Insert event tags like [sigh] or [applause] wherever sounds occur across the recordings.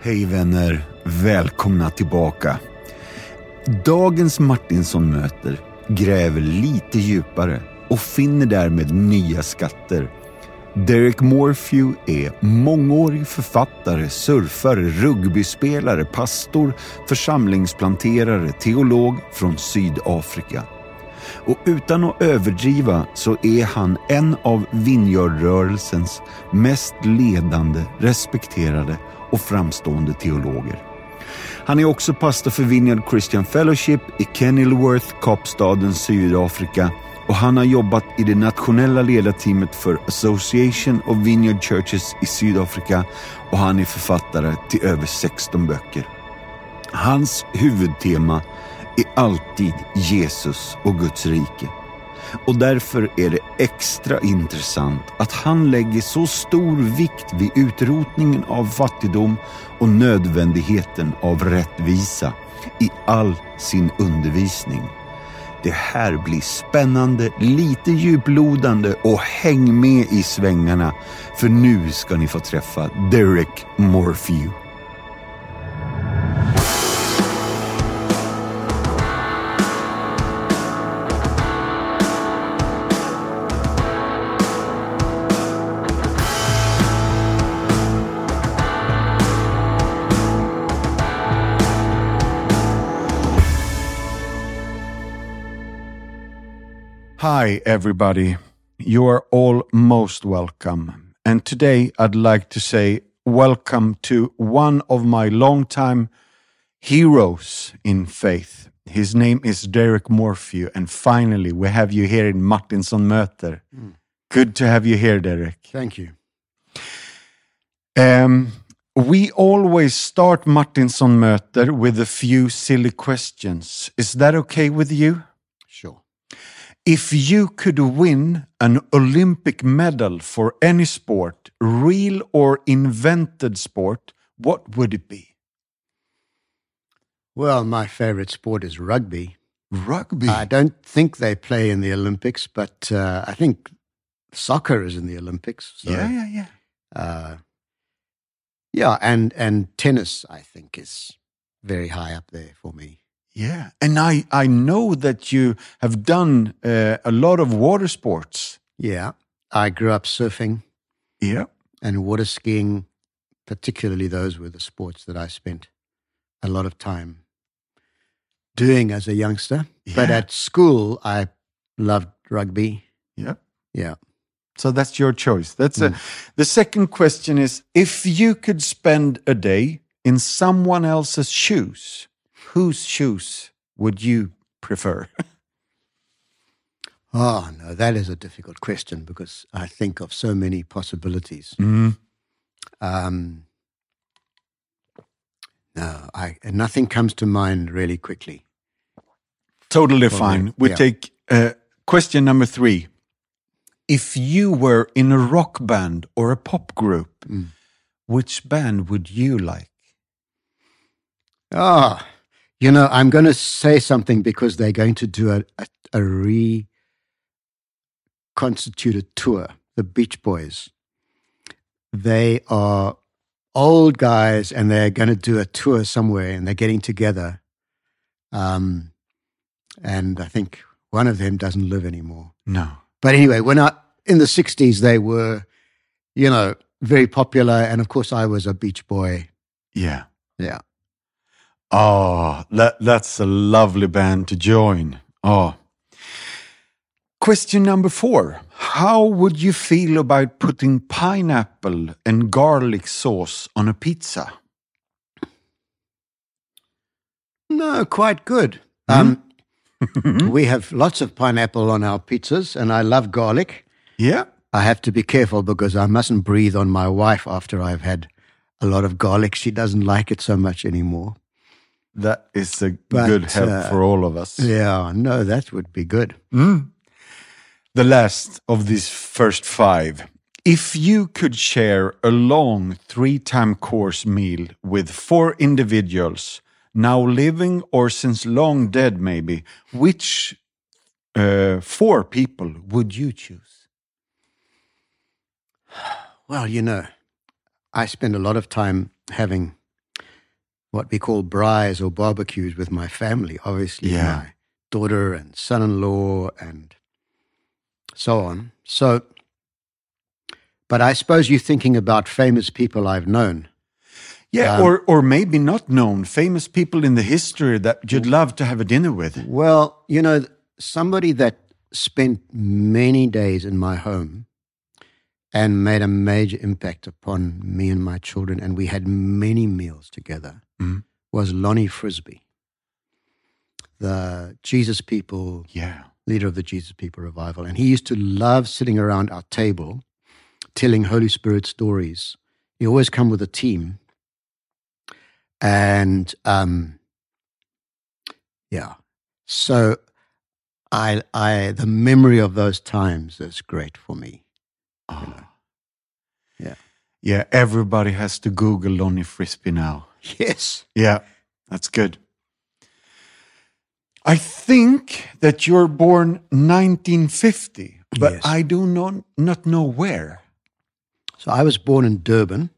Hej vänner, välkomna tillbaka. Dagens Martinsson-möter gräver lite djupare och finner därmed nya skatter. Derek Morphew är mångårig författare, surfare, rugbyspelare, pastor, församlingsplanterare, teolog från Sydafrika. Och utan att överdriva så är han en av Vineyardrörelsens mest ledande, respekterade och framstående teologer. Han är också pastor för Vineyard Christian Fellowship i Kenilworth, Kapstaden, Sydafrika och han har jobbat i det nationella ledarteamet för Association of Vineyard Churches i Sydafrika och han är författare till över 16 böcker. Hans huvudtema är alltid Jesus och Guds rike. Och därför är det extra intressant att han lägger så stor vikt vid utrotningen av fattigdom och nödvändigheten av rättvisa i all sin undervisning. Det här blir spännande, lite djuplodande och häng med i svängarna för nu ska ni få träffa Derek Morphew. Hi, everybody. You are all most welcome. And today I'd like to say welcome to one of my longtime heroes in faith. His name is Derek Morphew. And finally, we have you here in Martinsson Möter. Good to have you here, Derek. Thank you. Um, we always start Martinsson Möter with a few silly questions. Is that okay with you? If you could win an Olympic medal for any sport, real or invented sport, what would it be? Well, my favorite sport is rugby. Rugby. I don't think they play in the Olympics, but uh, I think soccer is in the Olympics. So, yeah, yeah, yeah. Uh, yeah, and and tennis, I think, is very high up there for me. Yeah. And I, I know that you have done uh, a lot of water sports. Yeah, I grew up surfing Yeah. and water skiing. Particularly, those were the sports that I spent a lot of time doing as a youngster. But at school, I loved rugby. Yeah. Yeah. So that's your choice. That's a, the second question is if you could spend a day in someone else's shoes, whose shoes would you prefer? Oh, [laughs] no, that is a difficult question because I think of so many possibilities. Mm. Um, no, I, nothing comes to mind really quickly. Totally fine. We yeah. take uh, question number three. If you were in a rock band or a pop group, Mm. which band would you like? Ah, you know, I'm going to say something because they're going to do a, a, a reconstituted tour, the Beach Boys. They are old guys and they're going to do a tour somewhere and they're getting together. Um, and I think one of them doesn't live anymore. No. But anyway, when I, in the 60s, they were, you know, very popular. And of course, I was a Beach Boy. Yeah. Yeah. Oh, that, that's a lovely band to join. Oh. Question number four. How would you feel about putting pineapple and garlic sauce on a pizza? No, quite good. Hmm? Um, [laughs] we have lots of pineapple on our pizzas, and I love garlic. Yeah. I have to be careful because I mustn't breathe on my wife after I've had a lot of garlic. She doesn't like it so much anymore. That is a But, good help uh, for all of us. Yeah, no, that would be good. Mm. The last of these first five. If you could share a long three time course meal with four individuals, now living or since long dead, maybe, which uh, four people would you choose? Well, you know, I spend a lot of time having what we call braais or barbecues with my family, obviously Yeah. my daughter and son-in-law and so on. So, but I suppose you're thinking about famous people I've known. Yeah, Um, or or maybe not known famous people in the history that you'd love to have a dinner with. Well, you know, somebody that spent many days in my home and made a major impact upon me and my children, and we had many meals together, Mhm. was Lonnie Frisbee, the Jesus People Yeah. leader of the Jesus People Revival. And he used to love sitting around our table telling Holy Spirit stories. He always come with a team. And um, yeah. So I I the memory of those times is great for me. Oh. Yeah. Yeah, everybody has to Google Lonnie Frisbee now. Yes. Yeah, that's good. I think that you're born 1950, but Yes. I do not, not know where. So I was born in Durban,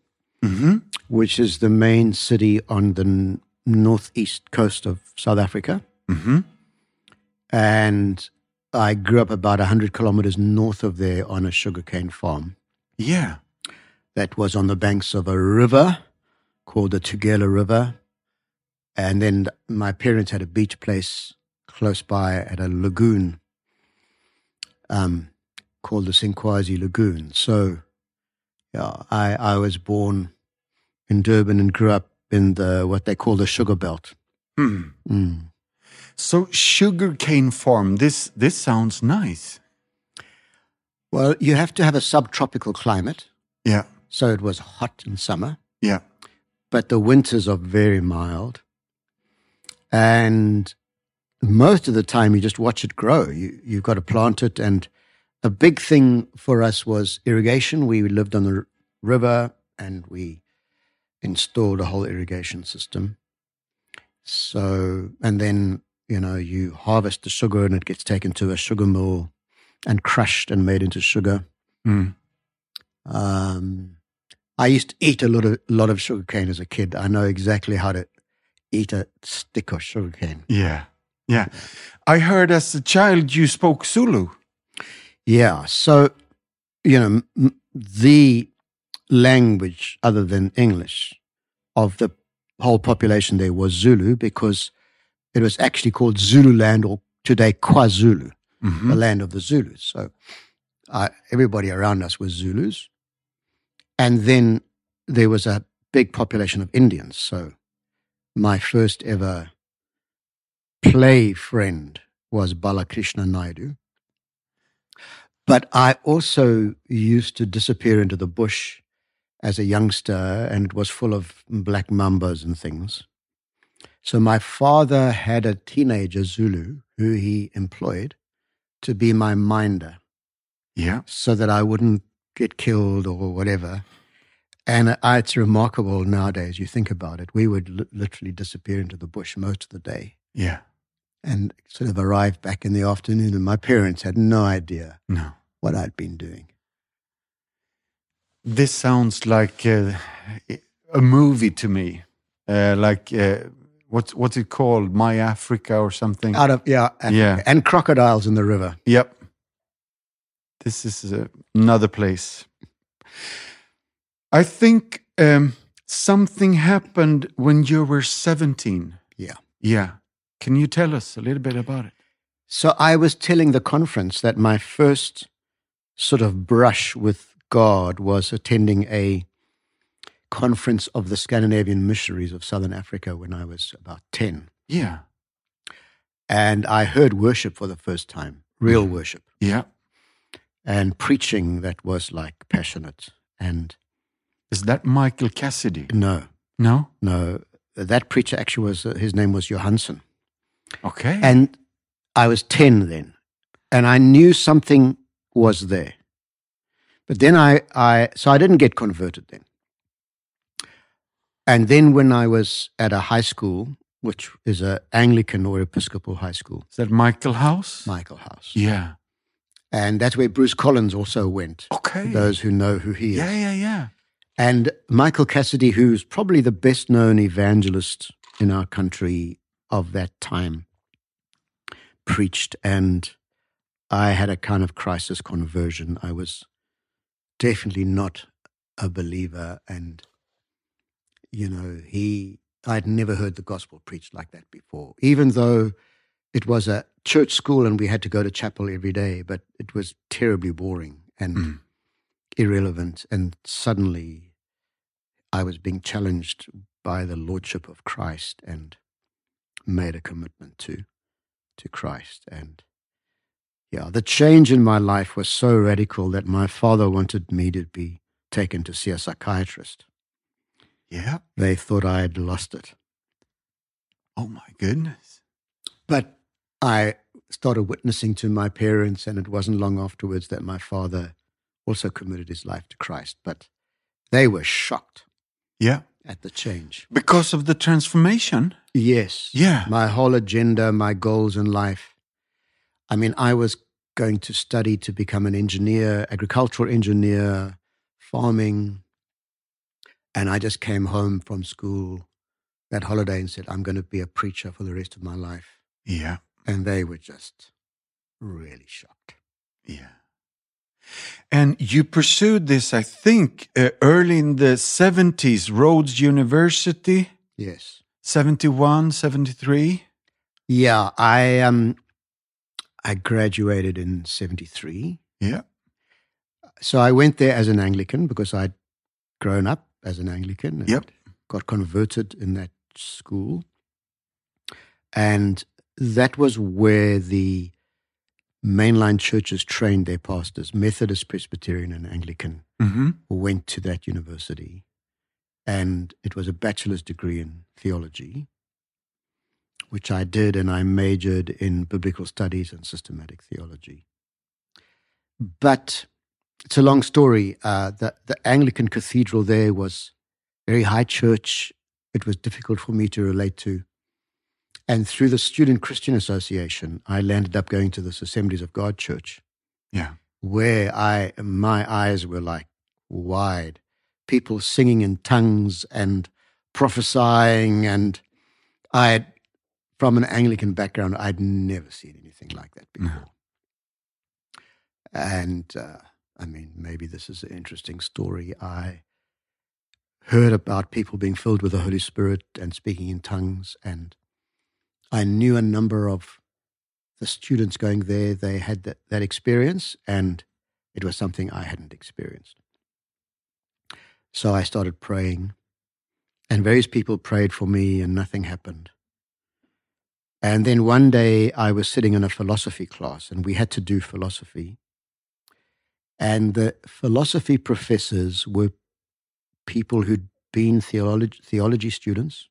Mm-hmm. which is the main city on the n- northeast coast of South Africa. Mm-hmm. and I grew up about 100 kilometers north of there on a sugarcane farm Yeah. That was on the banks of a river called the Tugela River. And then my parents had a beach place close by at a lagoon um, called the Sinkwazi Lagoon. So, yeah, I, I was born in Durban and grew up in the what they call the sugar belt. Hmm. Mm. So sugarcane farm. This this sounds nice. Well, you have to have a subtropical climate. Yeah. So it was hot in summer, Yeah. but the winters are very mild. And most of the time, you just watch it grow. You, you've got to plant it. And a big thing for us was irrigation. We lived on the r- river and we installed a whole irrigation system. So, and then, you know, you harvest the sugar and it gets taken to a sugar mill and crushed and made into sugar. Mm. Um, I used to eat a lot of lot of sugarcane as a kid. I know exactly how to eat a stick of sugarcane. Yeah. Yeah. I heard as a child you spoke Zulu. Yeah, so you know the language other than English of the whole population there was Zulu because it was actually called Zululand or today KwaZulu, Mhm. the land of the Zulus. So uh, everybody around us was Zulus, and then there was a big population of Indians. So my first ever play friend was Balakrishna Naidu. But I also used to disappear into the bush as a youngster, and it was full of black mambas and things. So my father had a teenager Zulu who he employed to be my minder Yeah. so that I wouldn't get killed or whatever. And uh, it's remarkable nowadays, you think about it. We would li- literally disappear into the bush most of the day Yeah. and sort of arrive back in the afternoon. And my parents had no idea No. what I'd been doing. This sounds like uh, a movie to me. Uh, like uh, what's what's it called? My Africa or something. Out of, yeah, Africa. Yeah. And crocodiles in the river. Yep. This is uh, another place. I think um, something happened when you were 17. Yeah. Yeah. Can you tell us a little bit about it? So I was telling the conference that my first sort of brush with God was attending a conference of the Scandinavian missionaries of Southern Africa when I was about 10. Yeah. And I heard worship for the first time, real Mhm. worship, Yeah. And preaching that was like passionate. And Is that Michael Cassidy? no, No? no, that preacher actually was, uh, his name was Johansson. Okay. And I was 10 then, and I knew something was there. But then I, I, so I didn't get converted then. And then when I was at a high school, which is a Anglican or Episcopal high school, Is that Michaelhouse? Michael House. Yeah. And that's where Bruce Collins also went, Okay. those who know who he is. yeah, yeah, yeah. And Michael Cassidy, who's probably the best known evangelist in our country of that time, preached. And I had a kind of crisis conversion. I was definitely not a believer. And, you know, he, I'd never heard the gospel preached like that before, even though it was a church school and we had to go to chapel every day, but it was terribly boring and mm. irrelevant. And suddenly I was being challenged by the Lordship of Christ and made a commitment to to Christ. And yeah, the change in my life was so radical that my father wanted me to be taken to see a psychiatrist. Yeah. They thought I had lost it. Oh my goodness. But I started witnessing to my parents, and it wasn't long afterwards that my father also committed his life to Christ. But they were shocked. Yeah. At the change. Because of the transformation? Yes. Yeah. My whole agenda, my goals in life. I mean, I was going to study to become an engineer, agricultural engineer, farming. And I just came home from school that holiday and said, I'm going to be a preacher for the rest of my life. Yeah. And they were just really shocked. Yeah. And you pursued this, I think, uh, early in the 70s, Rhodes University. Yes. 71, 73. Yeah, I um I graduated in 73. Yeah. So I went there as an Anglican because I'd grown up as an Anglican and yep. got converted in that school. And that was where the mainline churches trained their pastors. Methodist, Presbyterian, and Anglican mm-hmm. went to that university. And it was a bachelor's degree in theology, which I did, and I majored in biblical studies and systematic theology. But it's a long story. Uh, the, the Anglican cathedral there was very high church. It was difficult for me to relate to. And through the Student Christian Association, I landed up going to this Assemblies of God church. Yeah. Where I my eyes were like wide. People singing in tongues and prophesying and I had from an Anglican background, I'd never seen anything like that before. No. And uh, I mean, maybe this is an interesting story. I heard about people being filled with the Holy Spirit and speaking in tongues and I knew a number of the students going there, they had that, that experience, and it was something I hadn't experienced. So I started praying, and various people prayed for me, and nothing happened. And then one day I was sitting in a philosophy class, and we had to do philosophy. And the philosophy professors were people who'd been theology, theology students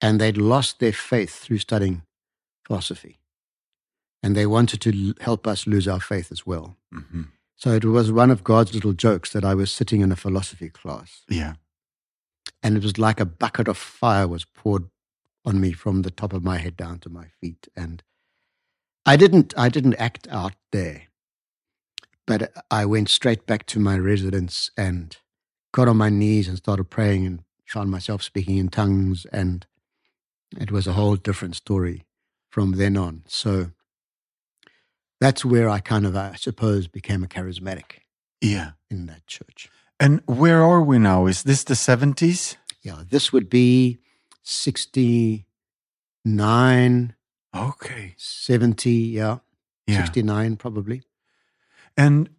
and they'd lost their faith through studying philosophy. And they wanted to help us lose our faith as well. Mm-hmm. So it was one of God's little jokes that I was sitting in a philosophy class. Yeah. And it was like a bucket of fire was poured on me from the top of my head down to my feet. And I didn't I didn't act out there. But I went straight back to my residence and got on my knees and started praying and found myself speaking in tongues and it was a whole different story from then on. So that's where I kind of, I suppose, became a charismatic. Yeah. In that church. And where are we now? Is this the 70s? Yeah, this would be 69. Okay. 70, yeah. yeah. 69 probably. And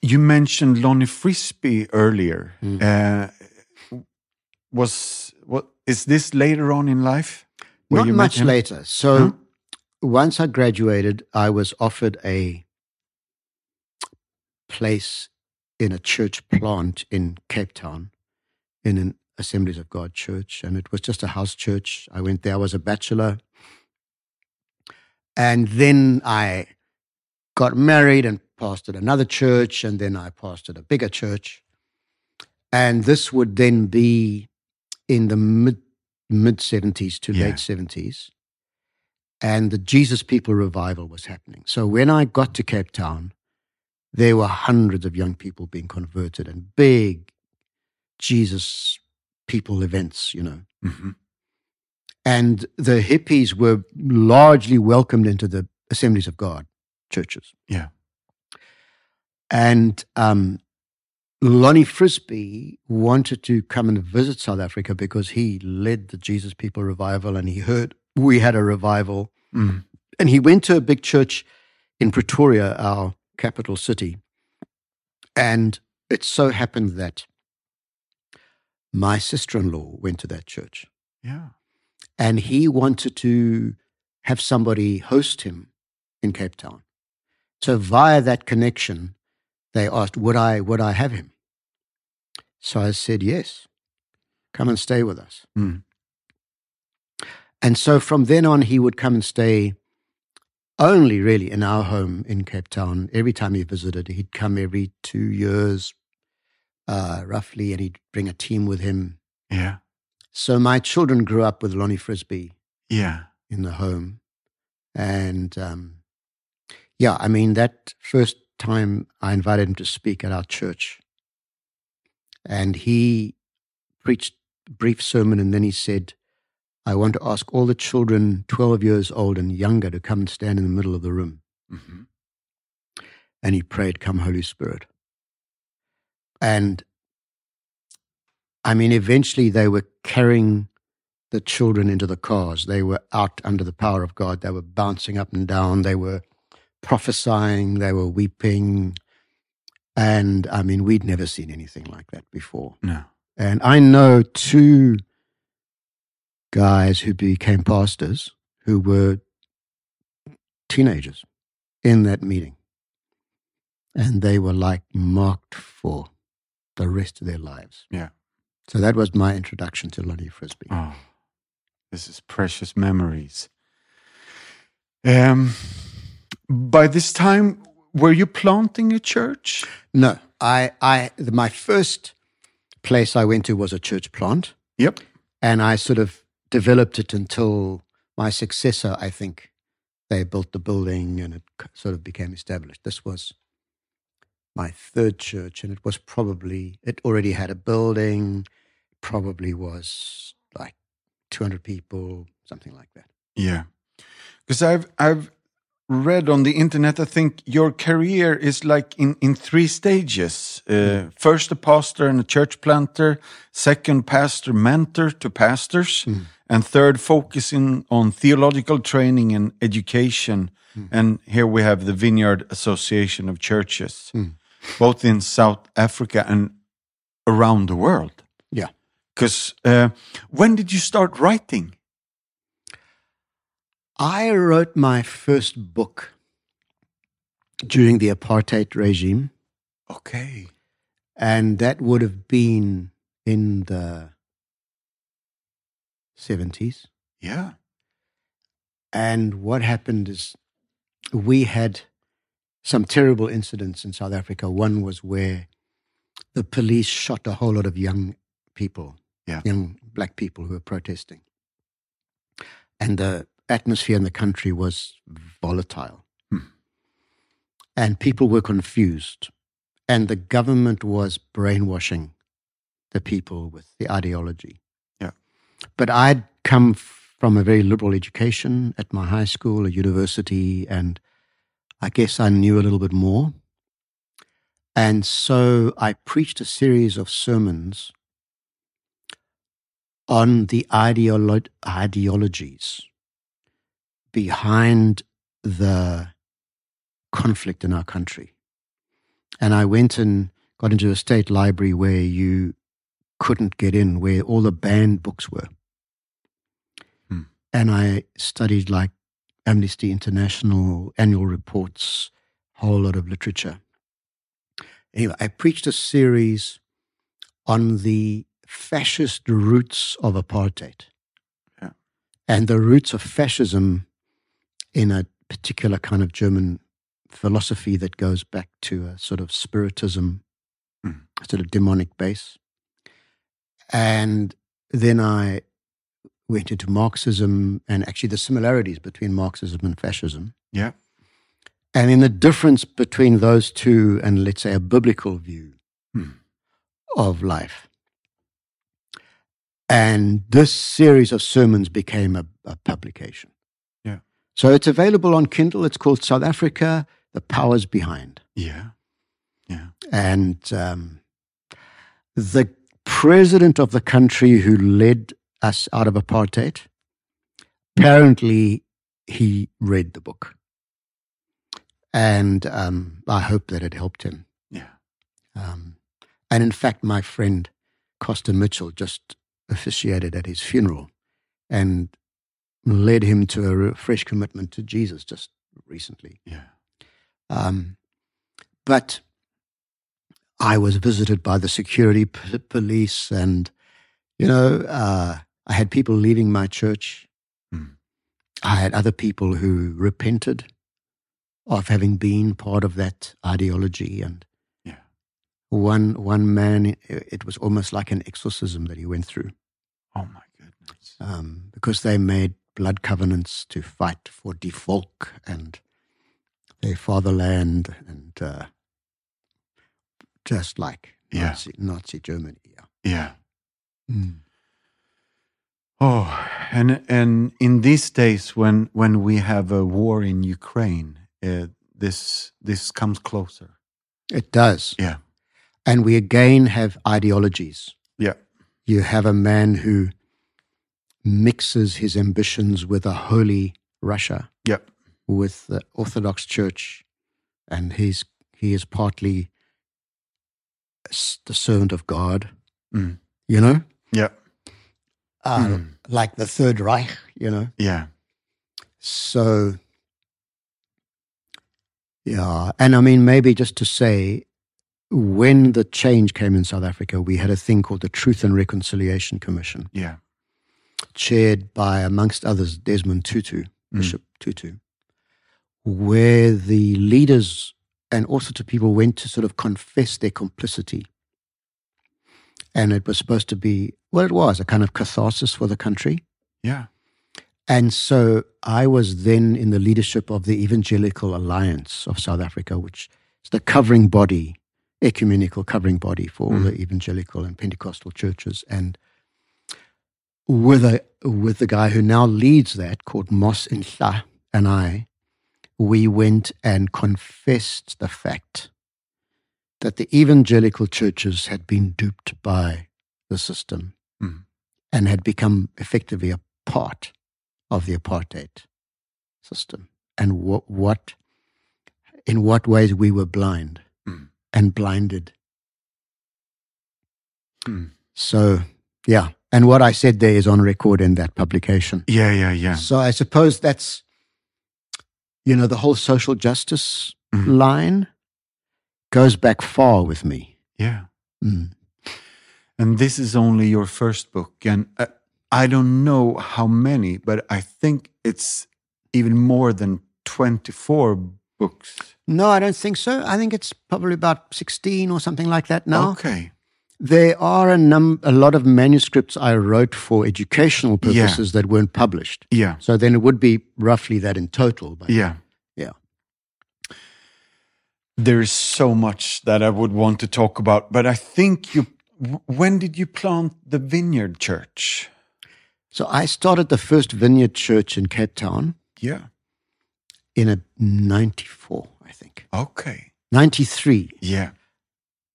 you mentioned Lonnie Frisbee earlier. Mm. Uh, was what is this later on in life? Not much later. So huh? once I graduated, I was offered a place in a church plant in Cape Town, in an Assemblies of God church, and it was just a house church. I went there. I was a bachelor, and then I got married and pastored another church, and then I pastored a bigger church, and this would then be in the mid mid 70s to yeah. late 70s. And the Jesus People revival was happening. So when I got to Cape Town, there were hundreds of young people being converted and big Jesus people events, you know. hmm And the hippies were largely welcomed into the Assemblies of God churches. Yeah. And um, Lonnie Frisbee wanted to come and visit South Africa because he led the Jesus People revival and he heard we had a revival. Mm. And he went to a big church in Pretoria, our capital city. And it so happened that my sister in law went to that church Yeah. and he wanted to have somebody host him in Cape Town. So via that connection, they asked, would I, would I have him? So I said, yes, come and stay with us. Mm. And so from then on, he would come and stay only really in our home in Cape Town. Every time he visited, he'd come every two years, uh, roughly, and he'd bring a team with him. Yeah. So my children grew up with Lonnie Frisbee Yeah. in the home. And um, yeah, I mean, that first time I invited him to speak at our church, and he preached a brief sermon, and then he said, I want to ask all the children 12 years old and younger to come and stand in the middle of the room. hmm And he prayed, Come, Holy Spirit. And I mean, eventually they were carrying the children into the cars. They were out under the power of God. They were bouncing up and down. They were prophesying. They were weeping. And I mean, we'd never seen anything like that before. No. And I know two guys who became pastors who were teenagers in that meeting. And they were like marked for the rest of their lives. Yeah. So that was my introduction to Lonnie Frisbee. Oh, this is precious memories. Um, by this time, were you planting a church? No, I, I, my first place I went to was a church plant. Yep. and I sort of developed it until my successor, I think, they built the building and it sort of became established. This was my third church, and it was probably it already had a building, probably was like two hundred people, something like that. Yeah, because I've I've read on the internet. I think your career is like in in three stages. Uh, First, a pastor and a church planter. Second, pastor mentor to pastors, and third, focusing on theological training and education. And here we have the Vineyard Association of Churches, both in South Africa and around the world. Yeah. Because uh, when did you start writing? I wrote my first book during the apartheid regime. Okay. and that would have been in the 70s. Yeah. And what happened is we had some terrible incidents in South Africa. One was where the police shot a whole lot of young people, Yeah. young black people who were protesting. And the atmosphere in the country was volatile. Hmm. And people were confused. And the government was brainwashing the people with the ideology. Yeah. But I'd come from a very liberal education at my high school, a university, and I guess I knew a little bit more. And so I preached a series of sermons on the ideolo- ideologies behind the conflict in our country. And I went and got into a state library where you couldn't get in, where all the banned books were. Hmm. And I studied like Amnesty International annual reports, whole lot of literature. Anyway, I preached a series on the fascist roots of apartheid Yeah. and the roots of fascism in a particular kind of German philosophy that goes back to a sort of spiritism, Mm. a sort of demonic base. And then I went into Marxism and actually the similarities between Marxism and fascism. Yeah. And then the difference between those two and, let's say, a biblical view Hmm. of life. And this series of sermons became a, a publication. So it's available on Kindle. It's called South Africa, The Powers Behind. Yeah. Yeah. And um, the president of the country who led us out of apartheid, apparently he read the book. And um, I hope that it helped him. Yeah. Um, and in fact, my friend Costa Mitchell just officiated at his funeral and led him to a fresh commitment to Jesus just recently. Yeah. Um, but I was visited by the security p- police, and you know, uh, I had people leaving my church. Mm. I had other people who repented of having been part of that ideology, and Yeah. one one man, it, it was almost like an exorcism that he went through Oh my goodness. um, because they made blood covenants to fight for Die Volk and their fatherland, and uh, just like Yeah. Nazi, Nazi Germany. Yeah. Yeah. Mm. Oh, and and in these days when when we have a war in Ukraine, uh, this this comes closer. It does. Yeah. And we again have ideologies. Yeah. You have a man who mixes his ambitions with a holy Russia, Yeah. with the Orthodox Church, and he's he is partly the servant of God. Mm. You know, Yeah. uh, Mm. like the Third Reich. You know, Yeah. so yeah, and I mean maybe just to say. When the change came in South Africa, we had a thing called the Truth and Reconciliation Commission. Yeah. Chaired by, amongst others, Desmond Tutu, Mm. Bishop Tutu, where the leaders and also to people went to sort of confess their complicity. And it was supposed to be, well, it was a kind of catharsis for the country. Yeah. And so I was then in the leadership of the Evangelical Alliance of South Africa, which is the covering body, ecumenical covering body for all Mm. the evangelical and Pentecostal churches. And with a with the guy who now leads that, called Moss Ntlha, and I, we went and confessed the fact that the evangelical churches had been duped by the system Mm. and had become effectively a part of the apartheid system, and what what in what ways we were blind Mm. and blinded. Mm. So, yeah. And what I said there is on record in that publication. Yeah. Yeah. Yeah. So I suppose that's, you know, the whole social justice Mhm. line goes back far with me. Yeah. Mm. And this is only your first book, and uh, I don't know how many, but I think it's even more than twenty-four books. No, I don't think so. I think it's probably about 16 or something like that now. Okay. There are a, num- a lot of manuscripts I wrote for educational Yeah. purposes that weren't published. Yeah. So then it would be roughly that in total. But Yeah. Yeah. There's so much that I would want to talk about, but I think you. When did you plant the Vineyard Church? So I started the first vineyard church in Cape Town Yeah. in a 94, I think. Okay. 93, Yeah.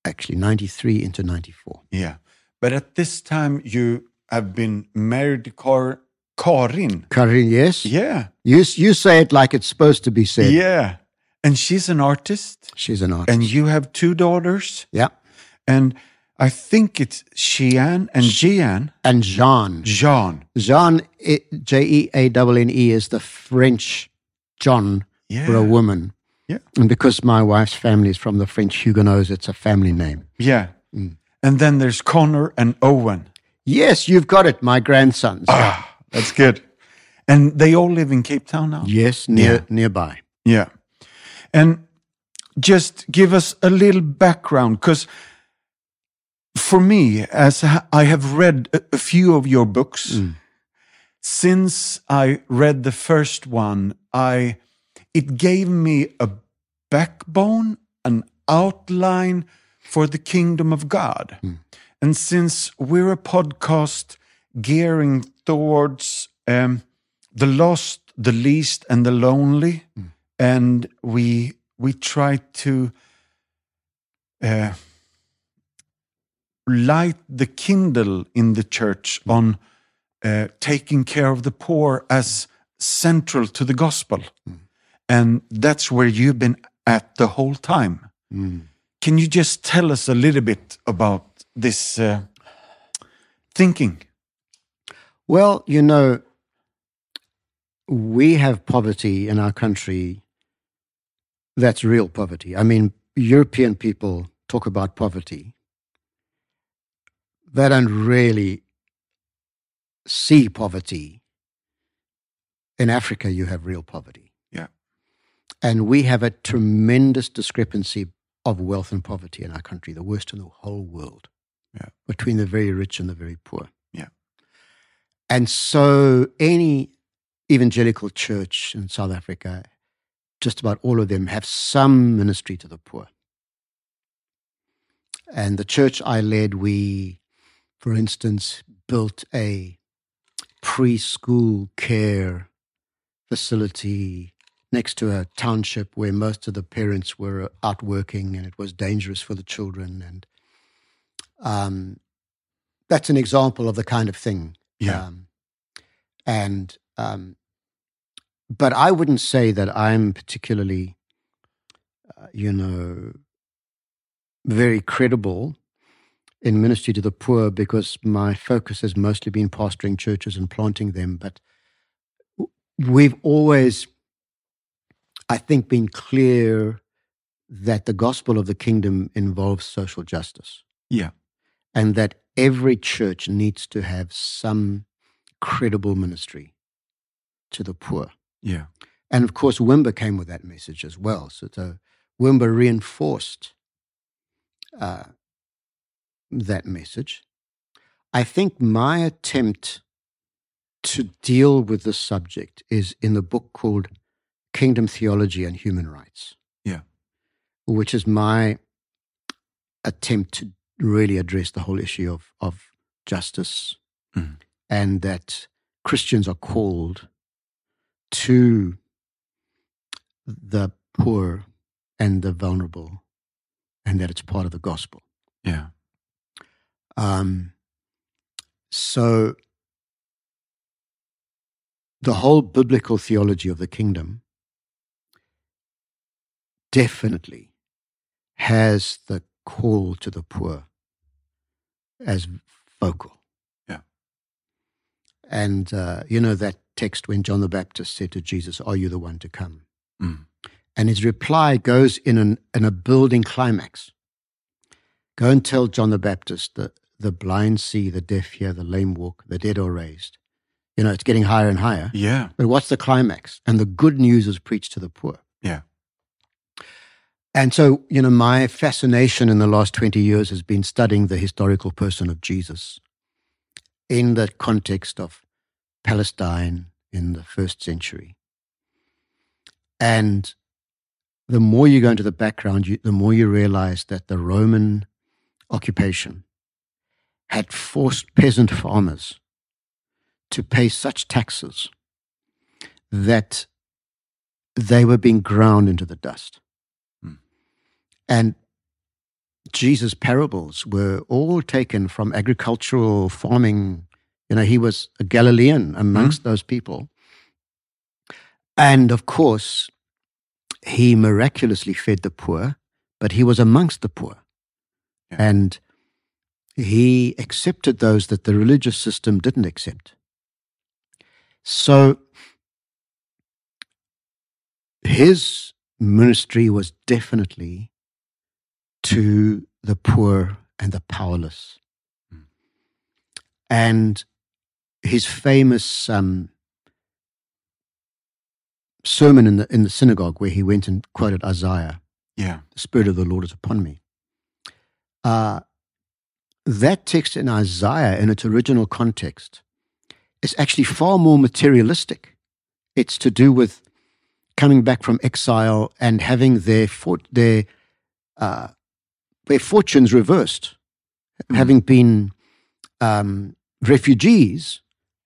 Actually, 93 into 94. Yeah. But at this time, you have been married to Karin. Karin, yes? Yeah. You, you say it like it's supposed to be said. Yeah. And she's an artist. She's an artist. And you have two daughters. yeah. And I think it's Shean and Jean. And Jean. Jean. Jean, J E A N N E, is the French John Yeah. for a woman. Yeah. And because my wife's family is from the French Huguenots, it's a family name. Yeah. Mm. And then there's Connor and Owen. Yes, you've got it, my grandsons. Ah, that's good. And they all live in Cape Town now. Yes, near, Yeah. nearby. Yeah. And just give us a little background because for me, as I have read a, few of your books, Mm. since I read the first one, I it gave me a backbone, an outline for the kingdom of God. Mm. And since we're a podcast gearing towards um, the lost, the least, and the lonely, and we we try to uh, light the kindle in the church on uh, taking care of the poor as central to the gospel, and that's where you've been at the whole time. Can you just tell us a little bit about this uh, thinking? Well, you know, we have poverty in our country that's real poverty. I mean, European people talk about poverty. They don't really see poverty. In Africa, you have real poverty. And we have a tremendous discrepancy of wealth and poverty in our country, the worst in the whole world, Yeah. between the very rich and the very poor. Yeah. And so any evangelical church in South Africa, just about all of them have some ministry to the poor. And the church I led, we, for instance, built a preschool care facility next to a township where most of the parents were out working and it was dangerous for the children. And um, that's an example of the kind of thing. Yeah. Um, and, um, but I wouldn't say that I'm particularly, uh, you know, very credible in ministry to the poor because my focus has mostly been pastoring churches and planting them. But we've always, I think, been clear that the gospel of the kingdom involves social justice Yeah. and that every church needs to have some credible ministry to the poor. Yeah. And of course, Wimber came with that message as well. So, so Wimber reinforced uh, that message. I think my attempt to deal with this subject is in the book called Kingdom Theology and Human Rights. Yeah. Which is my attempt to really address the whole issue of, of justice Mhm. and that Christians are called to the poor and the vulnerable and that it's part of the gospel. Yeah. Um, so the whole biblical theology of the kingdom definitely has the call to the poor as vocal. Yeah. And, uh, you know, that text when John the Baptist said to Jesus, Are you the one to come? Mm. And his reply goes in, an, in a building climax. Go and tell John the Baptist that the blind see, the deaf hear, the lame walk, the dead are raised. You know, it's getting higher and higher. Yeah. But what's the climax? And the good news is preached to the poor. And so, you know, my fascination in the last 20 years has been studying the historical person of Jesus in the context of Palestine in the first century. And the more you go into the background, you, the more you realize that the Roman occupation had forced peasant farmers to pay such taxes that they were being ground into the dust. And Jesus' parables were all taken from agricultural farming. You know, he was a Galilean amongst mm-hmm. those people. And of course, he miraculously fed the poor, but he was amongst the poor. Yeah. And he accepted those that the religious system didn't accept. So his ministry was definitely to the poor and the powerless. Mm. And his famous um, sermon in the, in the synagogue, where he went and quoted Isaiah, Yeah. The Spirit of the Lord is upon me. Uh, that text in Isaiah, in its original context, is actually far more materialistic. It's to do with coming back from exile and having their fort, their uh, their fortunes reversed, Mm. having been um, refugees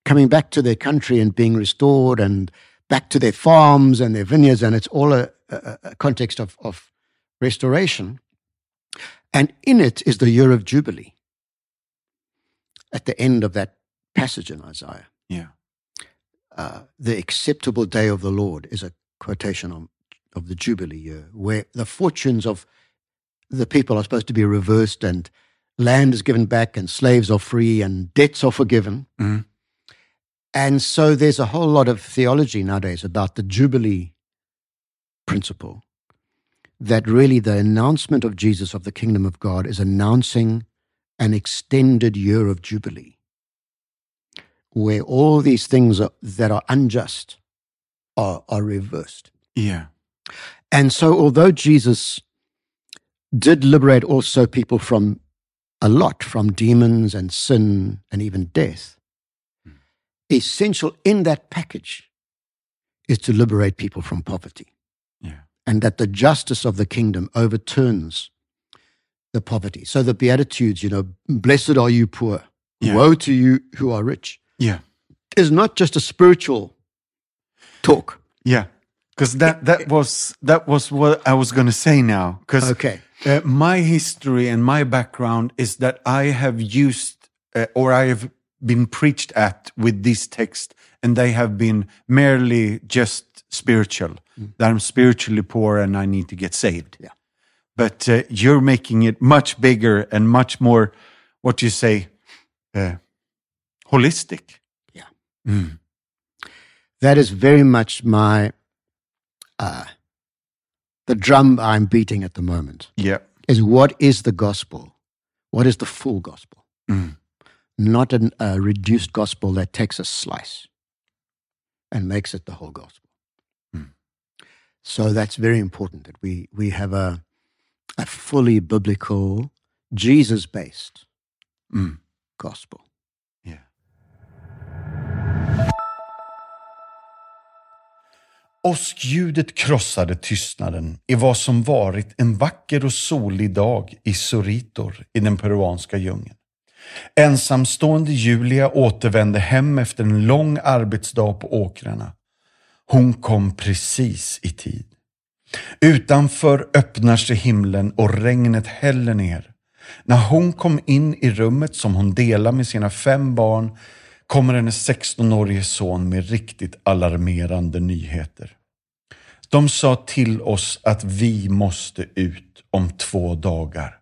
coming back to their country and being restored and back to their farms and their vineyards, and it's all a, a, a context of, of restoration. And in it is the year of Jubilee at the end of that passage in Isaiah. Yeah. Uh, the acceptable day of the Lord is a quotation of, of the Jubilee year, where the fortunes of the people are supposed to be reversed and land is given back and slaves are free and debts are forgiven. Mhm. And so there's a whole lot of theology nowadays about the Jubilee principle that really the announcement of Jesus of the kingdom of God is announcing an extended year of Jubilee where all these things are, that are unjust are, are reversed. Yeah. And so, although Jesus did liberate also people from a lot, from demons and sin and even death, hmm. essential in that package is to liberate people from poverty. Yeah. And that the justice of the kingdom overturns the poverty. So, the Beatitudes, you know, blessed are you poor, Yeah. woe to you who are rich, Yeah. is not just a spiritual talk. Yeah. Because that, that was that was what I was going to say now. Because Okay. Uh, my history and my background is that I have used uh, or I have been preached at with this text, and they have been merely just spiritual. That I'm spiritually poor and I need to get saved. Yeah. But uh, you're making it much bigger and much more, what do you say, uh, holistic. Yeah. Mm. That is very much my uh, the drum I'm beating at the moment Yeah. is what is the gospel? What is the full gospel? Mm. Not a uh, reduced gospel that takes a slice and makes it the whole gospel. Mm. So that's very important that we we have a a fully biblical, Jesus based Mm. gospel. Åskljudet krossade tystnaden i vad som varit en vacker och solig dag i Soritor i den peruanska djungeln. Ensamstående Julia återvände hem efter en lång arbetsdag på åkrarna. Hon kom precis i tid. Utanför öppnar sig himlen och regnet häller ner. När hon kom in i rummet som hon delar med sina fem barn kommer hennes 16-årige son med riktigt alarmerande nyheter. De sa till oss att vi måste ut om två dagar.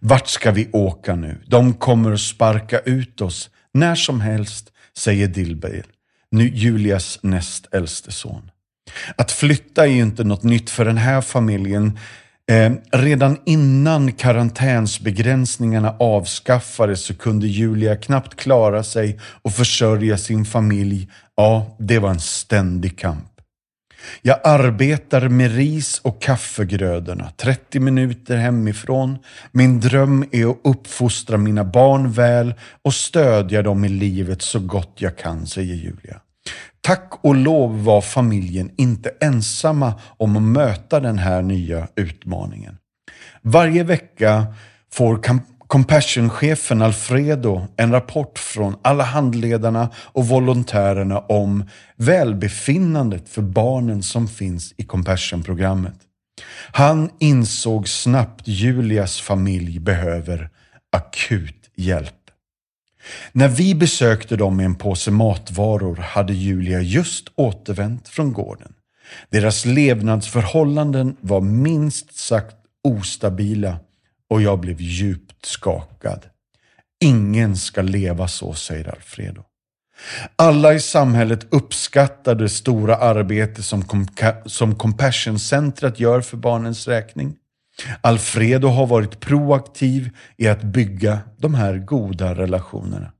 Vart ska vi åka nu? De kommer att sparka ut oss när som helst, säger Dilbeil, nu Julias näst äldste son. Att flytta är ju inte något nytt för den här familjen. Eh, redan innan karantänsbegränsningarna avskaffades så kunde Julia knappt klara sig och försörja sin familj. Ja, det var en ständig kamp. Jag arbetar med ris och kaffegrödorna 30 minuter hemifrån. Min dröm är att uppfostra mina barn väl och stödja dem i livet så gott jag kan, säger Julia. Tack och lov var familjen inte ensamma om att möta den här nya utmaningen. Varje vecka får Compassion-chefen Alfredo en rapport från alla handledarna och volontärerna om välbefinnandet för barnen som finns i Compassion-programmet. Han insåg snabbt Julias familj behöver akut hjälp. När vi besökte dem med en påse matvaror hade Julia just återvänt från gården. Deras levnadsförhållanden var minst sagt ostabila och jag blev djupt skakad. Ingen ska leva så, säger Alfredo. Alla i samhället uppskattar det stora arbete som, som Compassion-centret gör för barnens räkning. Alfredo har varit proaktiv i att bygga de här goda relationerna.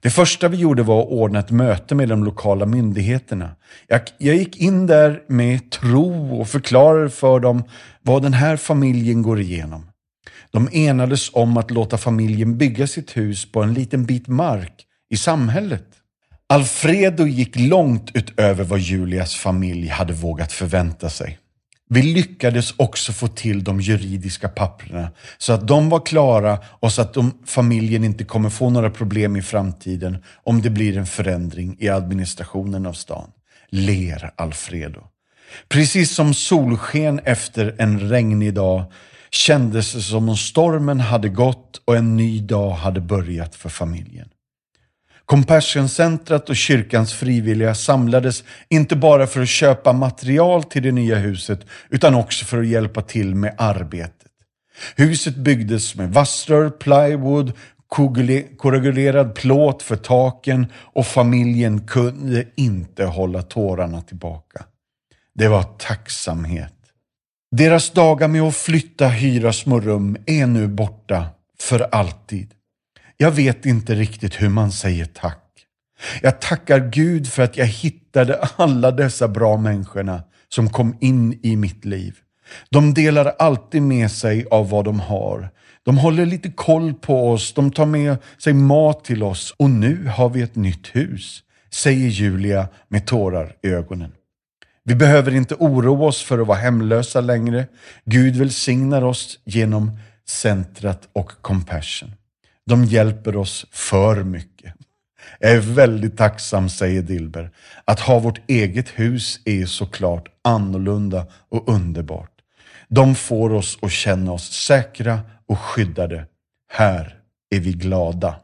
Det första vi gjorde var att ordna ett möte med de lokala myndigheterna. Jag, jag gick in där med tro och förklarade för dem vad den här familjen går igenom. De enades om att låta familjen bygga sitt hus på en liten bit mark i samhället. Alfredo gick långt utöver vad Julias familj hade vågat förvänta sig. Vi lyckades också få till de juridiska papperna så att de var klara och så att de, familjen inte kommer få några problem i framtiden om det blir en förändring i administrationen av stan. Ler Alfredo. Precis som solsken efter en regnig dag kändes det som om stormen hade gått och en ny dag hade börjat för familjen. Compassion-centret och kyrkans frivilliga samlades inte bara för att köpa material till det nya huset utan också för att hjälpa till med arbetet. Huset byggdes med vassrör, plywood, koagulerad plåt för taken och familjen kunde inte hålla tårarna tillbaka. Det var tacksamhet. Deras dagar med att flytta, hyra små rum är nu borta för alltid. Jag vet inte riktigt hur man säger tack. Jag tackar Gud för att jag hittade alla dessa bra människorna som kom in i mitt liv. De delar alltid med sig av vad de har. De håller lite koll på oss, de tar med sig mat till oss och nu har vi ett nytt hus, säger Julia med tårar i ögonen. Vi behöver inte oroa oss för att vara hemlösa längre. Gud välsignar oss genom centrat och compassion. De hjälper oss för mycket. Jag är väldigt tacksam, säger Dilber. Att ha vårt eget hus är såklart annorlunda och underbart. De får oss att känna oss säkra och skyddade. Här är vi glada.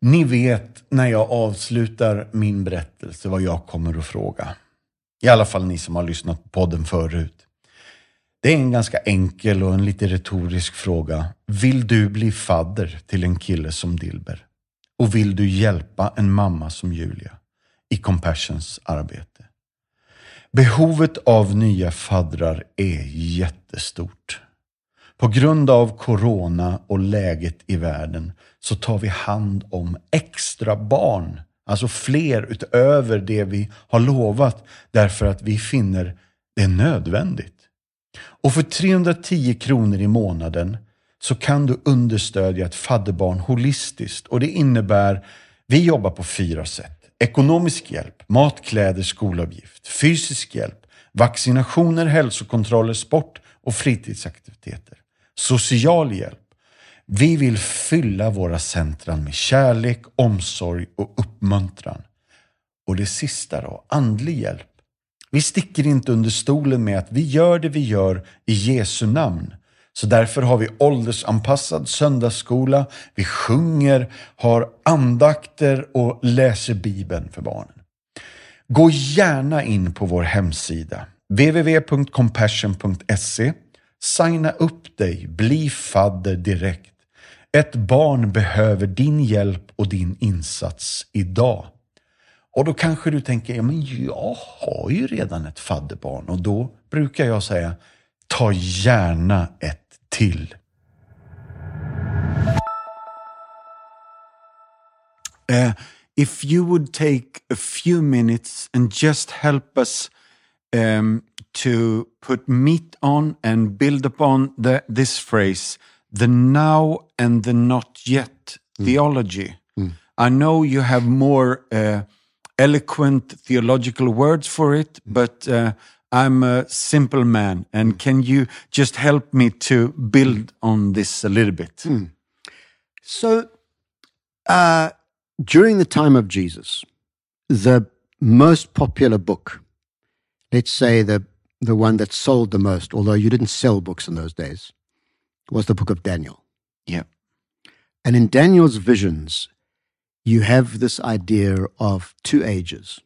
Ni vet när jag avslutar min berättelse vad jag kommer att fråga. I alla fall ni som har lyssnat på podden förut. Det är en ganska enkel och en lite retorisk fråga. Vill du bli fadder till en kille som Dilber? Och vill du hjälpa en mamma som Julia i Compassions arbete? Behovet av nya faddrar är jättestort. På grund av corona och läget i världen så tar vi hand om extra barn, alltså fler utöver det vi har lovat, därför att vi finner det nödvändigt. Och för 310 kronor i månaden så kan du understödja ett fadderbarn holistiskt. Och det innebär, vi jobbar på fyra sätt. Ekonomisk hjälp, mat, kläder, skolavgift, fysisk hjälp, vaccinationer, hälsokontroller, sport och fritidsaktiviteter. Social hjälp. Vi vill fylla våra centran med kärlek, omsorg och uppmuntran. Och det sista då, andlig hjälp. Vi sticker inte under stolen med att vi gör det vi gör i Jesu namn. Så därför har vi åldersanpassad söndagsskola, vi sjunger, har andakter och läser Bibeln för barnen. Gå gärna in på vår hemsida www.compassion.se Signa upp dig, bli fadder direkt. Ett barn behöver din hjälp och din insats idag. Och då kanske du tänker, ja, men jag har ju redan ett fadderbarn och då brukar jag säga, ta gärna ett till. Uh, if you would take a few minutes and just help us um, to put meat on and build upon the, this phrase, the now and the not yet mm. theology. Mm. I know you have more uh, eloquent theological words for it, but uh, I'm a simple man. And can you just help me to build on this a little bit? Mm. So, uh, during the time of Jesus, the most popular book, let's say the, the one that sold the most, although you didn't sell books in those days, was the book of Daniel. Yeah. And in Daniel's visions, you have this idea of two ages.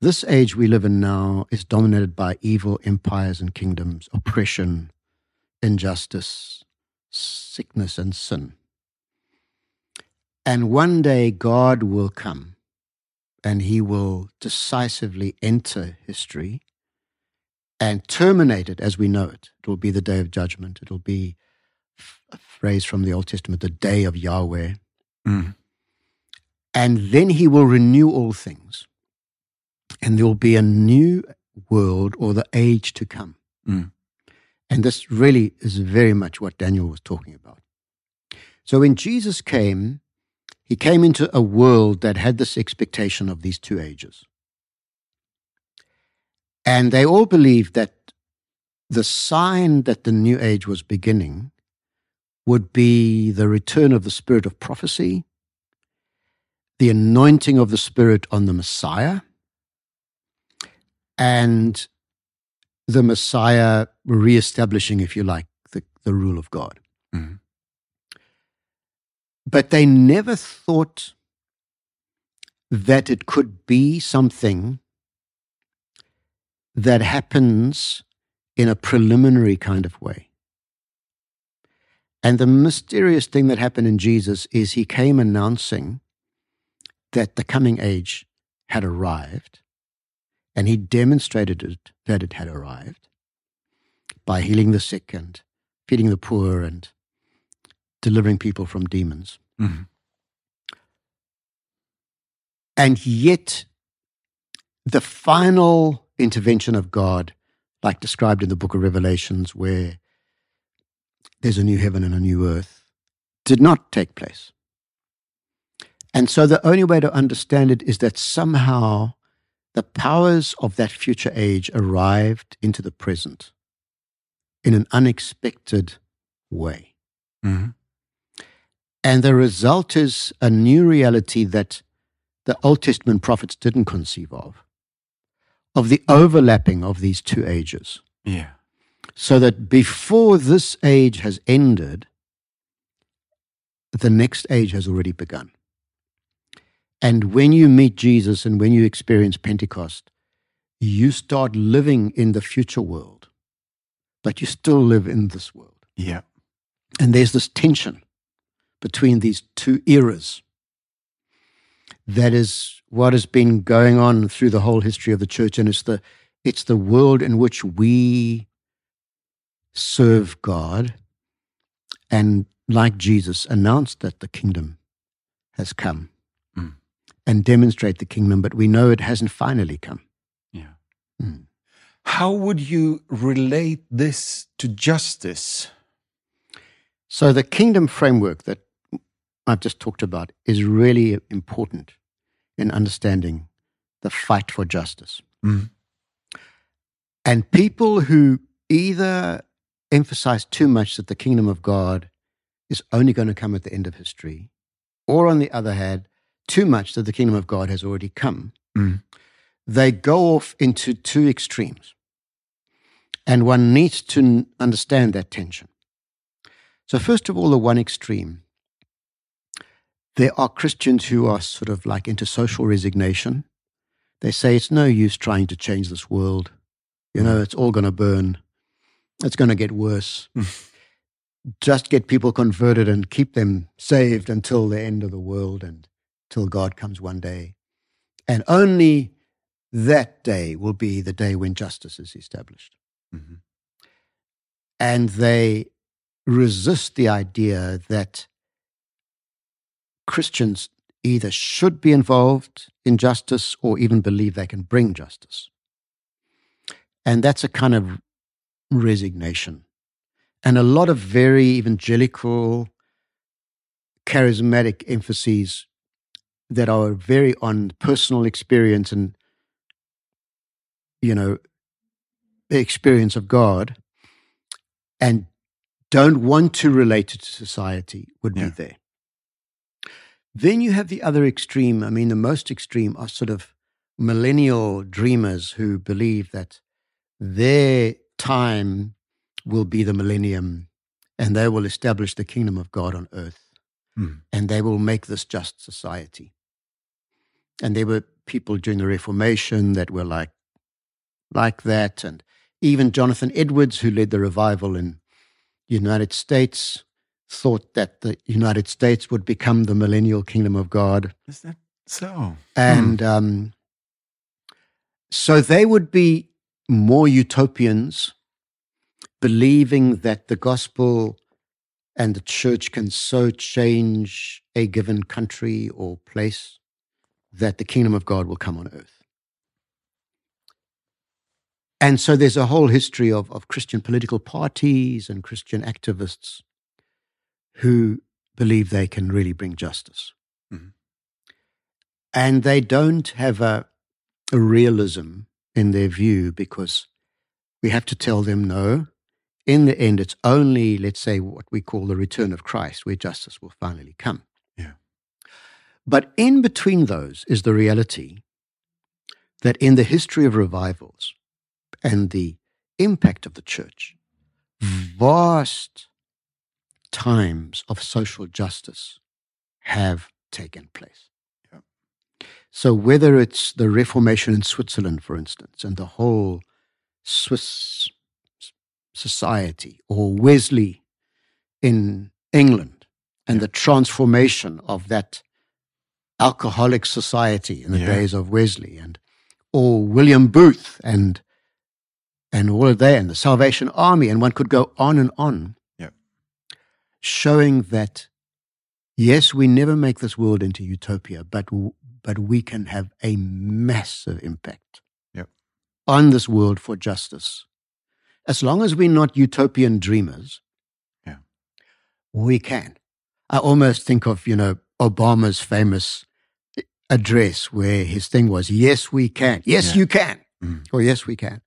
This age we live in now is dominated by evil empires and kingdoms, oppression, injustice, sickness, and sin. And one day God will come and he will decisively enter history and terminate it as we know it. It will be the day of judgment. It will be a phrase from the Old Testament, the day of Yahweh. Mm. And then he will renew all things. And there will be a new world or the age to come. Mm. And this really is very much what Daniel was talking about. So when Jesus came, he came into a world that had this expectation of these two ages. And they all believed that the sign that the new age was beginning would be the return of the spirit of prophecy, the anointing of the spirit on the Messiah, and the Messiah reestablishing, if you like, the, the rule of God. Mhm. But they never thought that it could be something that happens in a preliminary kind of way. And the mysterious thing that happened in Jesus is he came announcing that the coming age had arrived, and he demonstrated it, that it had arrived by healing the sick and feeding the poor and delivering people from demons. Mhm. And yet, the final intervention of God, like described in the book of Revelations, where there's a new heaven and a new earth, did not take place. And so, the only way to understand it is that somehow the powers of that future age arrived into the present in an unexpected way. Mhm. And the result is a new reality that the Old Testament prophets didn't conceive of, of the overlapping of these two ages. Yeah. So that before this age has ended, the next age has already begun. And when you meet Jesus and when you experience Pentecost, you start living in the future world, but you still live in this world. Yeah. And there's this tension between these two eras. That is what has been going on through the whole history of the church. And it's the, it's the world in which we serve God and, like Jesus, announce that the kingdom has come. And demonstrate the kingdom, but we know it hasn't finally come. Yeah. Mm. How would you relate this to justice? So the kingdom framework that I've just talked about is really important in understanding the fight for justice. Mhm. And people who either emphasize too much that the kingdom of God is only going to come at the end of history, or on the other hand, too much that the kingdom of God has already come, Mm. they go off into two extremes. And one needs to n- understand that tension. So, first of all, the one extreme, there are Christians who are sort of like into social resignation. They say it's no use trying to change this world. You know, it's all going to burn. It's going to get worse. Just get people converted and keep them saved until the end of the world and till God comes one day. And only that day will be the day when justice is established. Mhm. And they resist the idea that Christians either should be involved in justice or even believe they can bring justice. And that's a kind of resignation. And a lot of very evangelical, charismatic emphases that are very on personal experience and, you know, the experience of God and don't want to relate it to society would Yeah. be there. Then you have the other extreme. I mean, the most extreme are sort of millennial dreamers who believe that their time will be the millennium and they will establish the kingdom of God on earth Mm. and they will make this just society. And there were people during the Reformation that were like, like that. And even Jonathan Edwards, who led the revival in the United States, thought that the United States would become the millennial kingdom of God. Is that so? And um, so they would be more utopians, believing that the gospel and the church can so change a given country or place that the kingdom of God will come on earth. And so there's a whole history of, of Christian political parties and Christian activists who believe they can really bring justice. Mhm. And they don't have a, a realism in their view because we have to tell them no. In the end, it's only, let's say, what we call the return of Christ, where justice will finally come. Yeah. But in between those is the reality that in the history of revivals and the impact of the church, vast times of social justice have taken place. Yeah. So, whether it's the Reformation in Switzerland, for instance, and the whole Swiss society, or Wesley in England, and the transformation of that alcoholic society in the Yeah. days of Wesley, and or William Booth and and all of that, and the Salvation Army, and one could go on and on, Yeah. showing that yes, we never make this world into utopia, but w- but we can have a massive impact Yep. on this world for justice. As long as we're not utopian dreamers, Yeah. we can. I almost think of you know Obama's famous address where his thing was, "Yes, we can. Yes, Yeah. you can." Mm. Or yes, we can.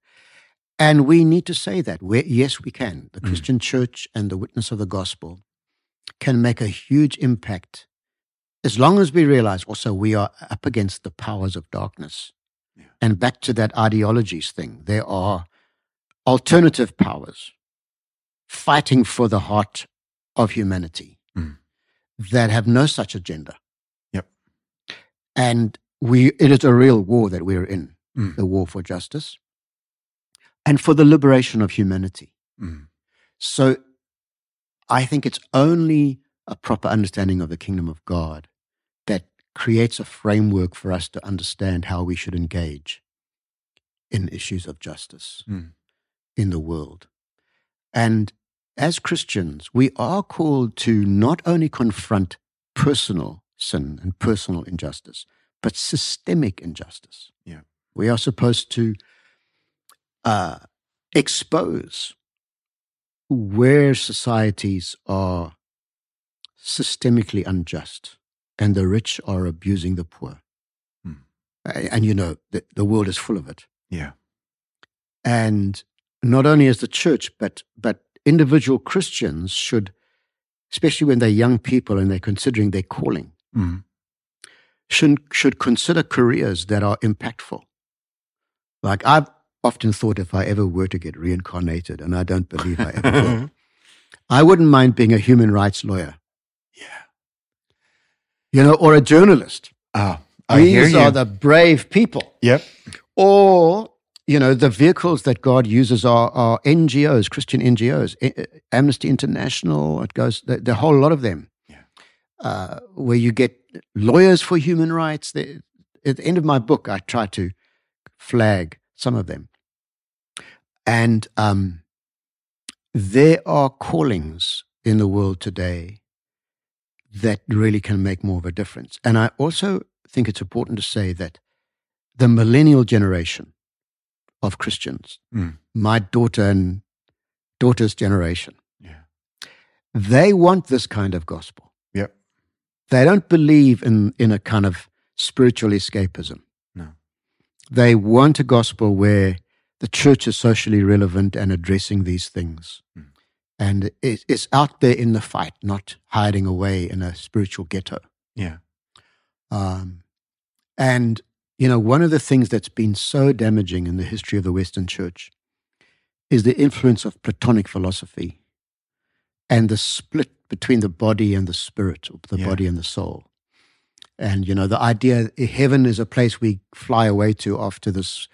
And we need to say that. we yes, we can. The Mm. Christian church and the witness of the gospel can make a huge impact as long as we realize also we are up against the powers of darkness. Yeah. And back to that ideologies thing, there are alternative powers fighting for the heart of humanity. That have no such agenda. Yep. And we it is a real war that we're in, Mm. the war for justice and for the liberation of humanity. Mm. So I think it's only a proper understanding of the kingdom of God that creates a framework for us to understand how we should engage in issues of justice Mm. in the world. And as Christians, we are called to not only confront personal sin and personal injustice, but systemic injustice. Yeah. We are supposed to uh, expose where societies are systemically unjust and the rich are abusing the poor. Hmm. And you know, the, the world is full of it. Yeah. And not only as the church, but, but individual Christians should, especially when they're young people and they're considering their calling, Mm. should, should consider careers that are impactful. Like I've often thought if I ever were to get reincarnated, and I don't believe I ever will, [laughs] I wouldn't mind being a human rights lawyer, yeah. you know, or a journalist. Ah, I hear These you. are the brave people. yep. Or, you know, the vehicles that God uses are, are NGOs, Christian NGOs, Amnesty International, it goes, the, the whole lot of them, Yeah. uh, where you get lawyers for human rights. They, at the end of my book, I try to flag some of them. And um, there are callings in the world today that really can make more of a difference. And I also think it's important to say that the millennial generation of Christians, Mm. my daughter and daughter's generation, Yeah. they want this kind of gospel. They don't believe in, in a kind of spiritual escapism. No. They want a gospel where the church is socially relevant and addressing these things. Mm. And it, it's out there in the fight, not hiding away in a spiritual ghetto. Yeah. Um, and, you know, one of the things that's been so damaging in the history of the Western church is the influence of Platonic philosophy and the split between the body and the spirit, or the Yeah. body and the soul. And, you know, the idea heaven is a place we fly away to after this,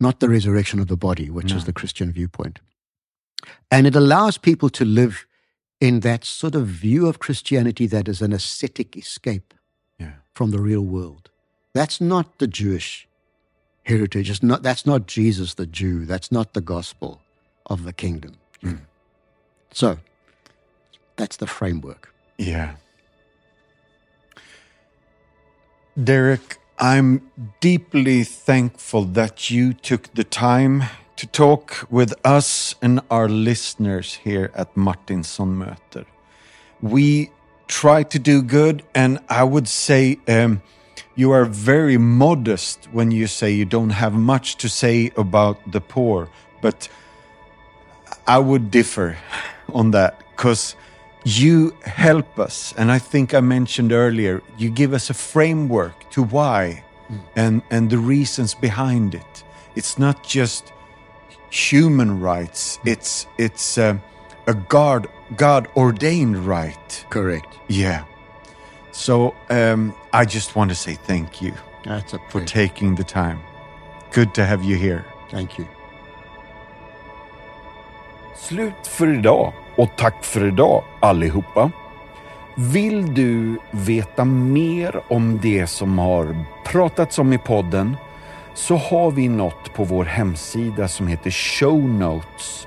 not the resurrection of the body, which is the Christian viewpoint. And it allows people to live in that sort of view of Christianity that is an ascetic escape Yeah. from the real world. That's not the Jewish heritage. It's not, that's not Jesus the Jew. That's not the gospel of the kingdom. Mm. So that's the framework. Yeah. Derek, I'm deeply thankful that you took the time to talk with us and our listeners here at Martinsson Möter. We try to do good, and I would say um, you are very modest when you say you don't have much to say about the poor, but I would differ on that because you help us. And I think I mentioned earlier, you give us a framework to why and, and the reasons behind it. It's not just human rights, it's, it's uh, a God, God ordained right. Correct. Yeah. So um, I just want to say thank you That's a for pleasure. taking the time. Good to have you here. Thank you. Slut för idag och tack för idag allihopa. Vill du veta mer om det som har pratats om i podden så har vi något på vår hemsida som heter Show Notes.